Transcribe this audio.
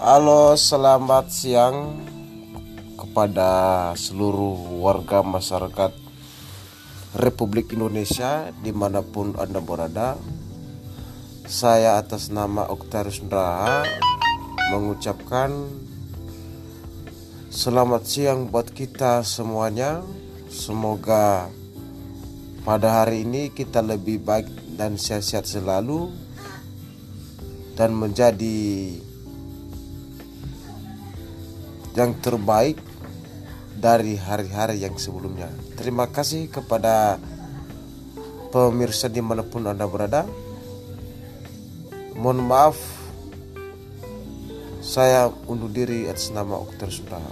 Halo, selamat siang kepada seluruh warga masyarakat Republik Indonesia di mana pun Anda berada. Saya atas nama Oktarius Nraha mengucapkan selamat siang buat kita semuanya. Semoga pada hari ini kita lebih baik dan sehat-sehat selalu dan menjadi yang terbaik dari hari-hari yang sebelumnya. Terima kasih kepada pemirsa di mana pun Anda berada. Mohon maaf, saya undur diri atas nama Okter Sudah.